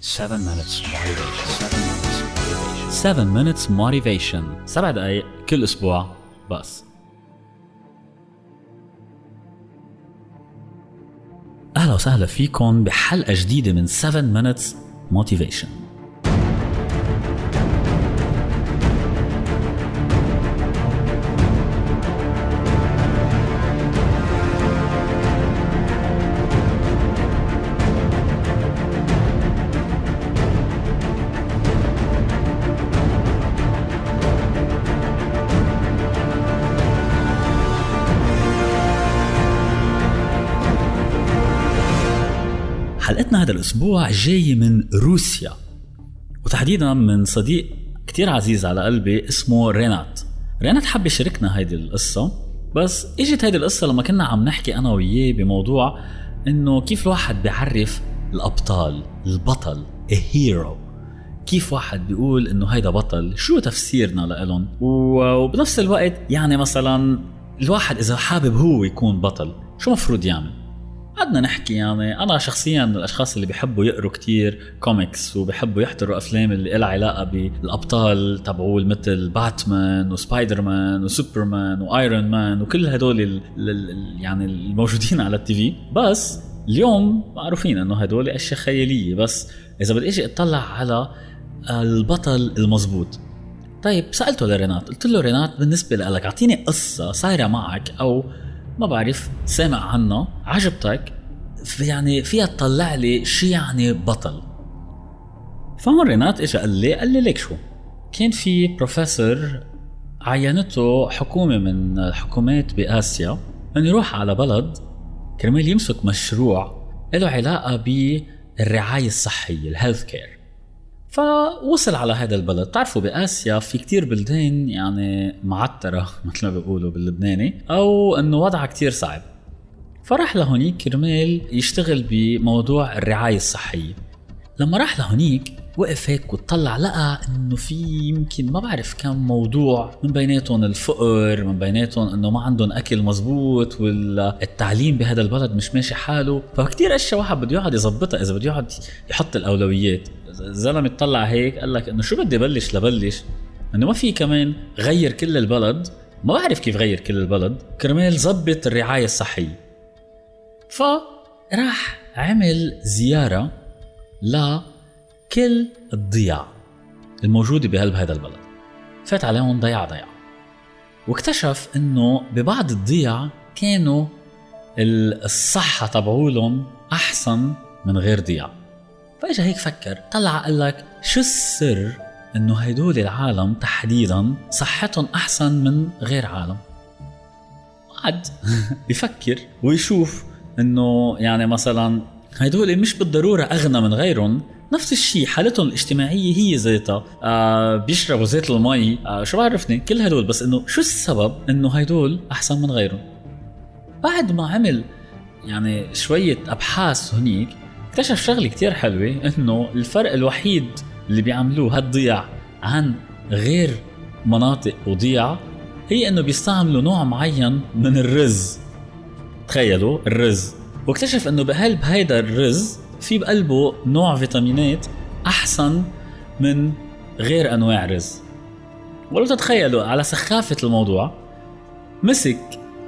7 minutes motivation 7 minutes motivation 7 minutes motivation 7 دقايق كل أسبوع بس أهلا وسهلا فيكم بحلقه جديده من 7 minutes motivation حلقتنا هذا الأسبوع جاية من روسيا وتحديدا من صديق كتير عزيز على قلبي اسمه رينات. رينات حب يشاركنا هيدي القصة بس إجت هيدي القصة لما كنا عم نحكي أنا وياه بموضوع إنه كيف الواحد بيعرف الأبطال البطل هيرو كيف واحد بيقول إنه هيدا بطل شو تفسيرنا لإلهم؟ وبنفس الوقت يعني مثلا الواحد إذا حابب هو يكون بطل شو مفروض يعمل؟ قعدنا نحكي يعني. أنا شخصيا من الأشخاص اللي بيحبوا يقروا كتير كوميكس وبيحبوا يحضروا أفلام اللي لها علاقة بالأبطال تبعول مثل باتمان وسبايدر مان وسوبرمان و Iron Man وكل هدول ال ال يعني الموجودين على ال TV. بس اليوم معروفين إنه هدول أشياء خيالية. بس إذا بدي أجي أطلع على البطل المزبوط. طيب سألته لرينات. قلت له رينات بالنسبة لك أعطيني قصة صايرة معك أو ما بعرف سامع عنها عجبتك يعني فيها تطلع لي شو يعني بطل. فهون رينات اجى قال لي قال لي ليك شو؟ كان في بروفيسور عينته حكومة من الحكومات بآسيا إنه يروح على بلد كرمال يمسك مشروع له علاقة بالرعاية الصحية ال health care فوصل على هذا البلد. تعرفوا بآسيا في كتير بلدان يعني معترة مثل ما بيقولوا باللبناني أو أنه وضعها كتير صعب. فراح لهونيك كرمال يشتغل بموضوع الرعاية الصحية. لما راح لهونيك وقف هيك وطلع لقى إنه في يمكن ما بعرف كم موضوع من بيناتهم الفقر من بيناتهم إنه ما عندهم أكل مزبوط والتعليم بهذا البلد مش ماشي حاله. فكتير أشياء واحد بده يقعد يظبطها إذا بده يقعد يحط الأولويات. الزلمة طلع هيك قال لك إنه شو بدي بلش؟ لبلش إنه ما في كمان غير كل البلد. ما بعرف كيف غير كل البلد. كرمال زبط الرعاية الصحية. فراح عمل زيارة لكل الضياع الموجودة بقلب هذا البلد. فات عليهم ضيعه ضيعه واكتشف إنه ببعض الضياع كانوا الصحة تبعولهم أحسن من غير ضياع. فاجا هيك فكر طلع قال لك شو السر إنه هدول العالم تحديدا صحتهم أحسن من غير عالم؟ قعد يفكر ويشوف إنه يعني مثلا هدول مش بالضرورة أغنى من غيرهم نفس الشيء حالتهم الاجتماعية هي ذاتها آه بيشربوا زيت المي آه شو بعرفني؟ كل هدول بس إنه شو السبب إنه هدول أحسن من غيرهم؟ بعد ما عمل يعني شوية أبحاث هنيك اكتشف شغلة كتير حلوة إنه الفرق الوحيد اللي بيعملوه هالضياع عن غير مناطق وضيعة هي إنه بيستعملوا نوع معين من الرز. تخيلوا الرز. واكتشف إنه بقلب هيدا الرز في بقلبه نوع فيتامينات أحسن من غير أنواع رز. ولو تتخيلوا على سخافة الموضوع مسك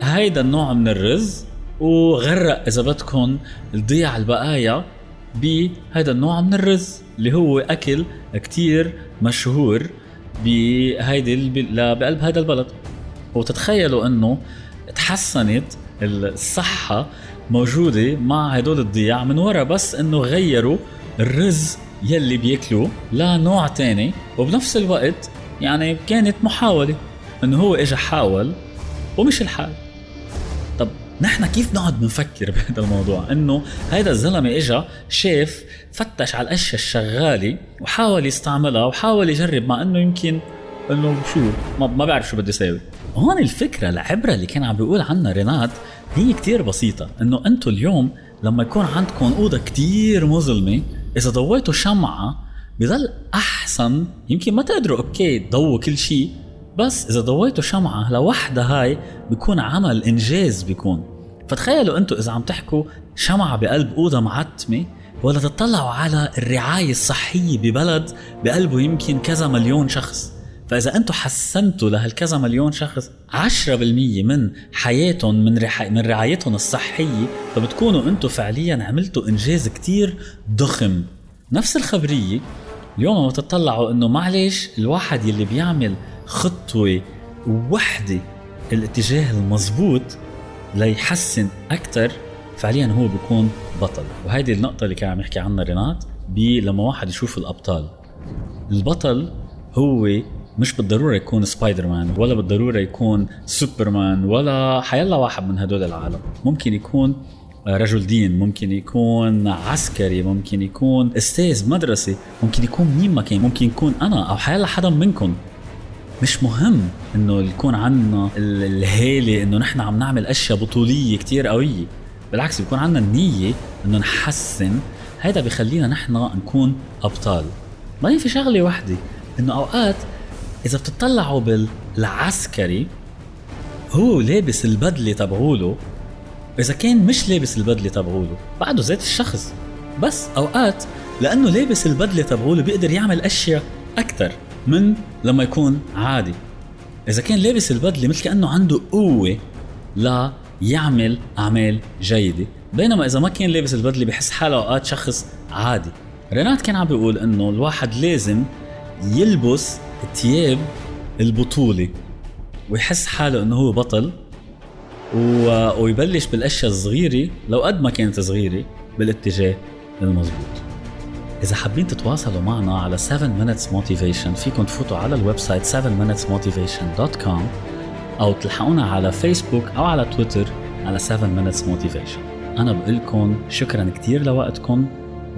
هيدا النوع من الرز وغرق إذا بدكم الضياع البقايا بهذا النوع من الرز اللي هو أكل كتير مشهور بهيدي بقلب هذا البلد. وتتخيلوا إنه تحسنت الصحة موجودة مع هدول الضياع من وراء بس إنه غيروا الرز يلي بياكلوه لنوع تاني. وبنفس الوقت يعني كانت محاولة إنه هو اجى حاول ومش الحال. نحن كيف نقعد بنفكر بهذا الموضوع؟ إنه هيدا الزلمة اجى شاف فتش على الاشياء الشغالة وحاول يستعملها وحاول يجرب مع إنه يمكن إنه شو ما, بعرف شو بدي أسوي هون الفكرة العبرة اللي كان عم بيقول عنها رينات هي كتير بسيطة. إنه أنتم اليوم لما يكون عندكم أوضة كتير مظلمة إذا ضويتوا شمعة بضل أحسن. يمكن ما تقدروا أوكي تضووا كل شيء بس إذا ضويتوا شمعة لوحدها هاي بيكون عمل إنجاز بيكون. فتخيلوا أنتم إذا عم تحكوا شمعة بقلب أوضة معتمة ولا تطلعوا على الرعاية الصحية ببلد بقلبه يمكن كذا مليون شخص. فإذا أنتم حسنتوا لهالكذا مليون شخص 10% من حياتهم من رح... من رعايتهم الصحية فبتكونوا أنتم فعليا عملتوا إنجاز كتير ضخم. نفس الخبرية اليوم لما تطلعوا إنه معلش الواحد يلي بيعمل خطوة وحدة الاتجاه المضبوط ليحسن أكثر فعليا هو بيكون بطل. وهيدي النقطة اللي كان عم يحكي عنها رينات لما واحد يشوف الأبطال. البطل هو مش بالضرورة يكون سبايدر مان ولا بالضرورة يكون سوبرمان ولا حيلا واحد من هدول العالم. ممكن يكون رجل دين ممكن يكون عسكري ممكن يكون أستاذ مدرسة ممكن يكون مين ما كان ممكن يكون أنا أو حيلا حدا منكم. مش مهم إنه يكون عنا الهالة إنه نحن عم نعمل أشياء بطولية كتير قوية بالعكس بيكون عنا النية إنه نحسن. هيدا بخلينا نحن نكون أبطال. بعدين في شغلة وحدة إنه أوقات إذا بتطلعوا بالعسكري هو لابس البدلة تبعوله. إذا كان مش لابس البدلة تبعوله بعده ذات الشخص. بس أوقات لأنه لابس البدلة تبعوله بيقدر يعمل أشياء أكثر من لما يكون عادي. إذا كان لابس البدلة مثل كأنه عنده قوة لا يعمل أعمال جيدة. بينما إذا ما كان لابس البدلة بحس حاله أوقات شخص عادي. رينات كان عم بيقول إنه الواحد لازم يلبس ثياب البطولة ويحس حاله إنه هو بطل و... ويبلش بالأشياء الصغيرة لو قد ما كانت صغيرة بالاتجاه المضبوط. إذا حابين تتواصلوا معنا على 7 minutes motivation فيكم تفوتوا على ال website 7minutesmotivation.com أو تلحقونا على فيسبوك أو على تويتر على 7 minutes motivation. أنا بقول لكم شكرا كثير لوقتكم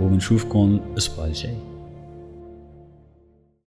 وبنشوفكم الأسبوع الجاي.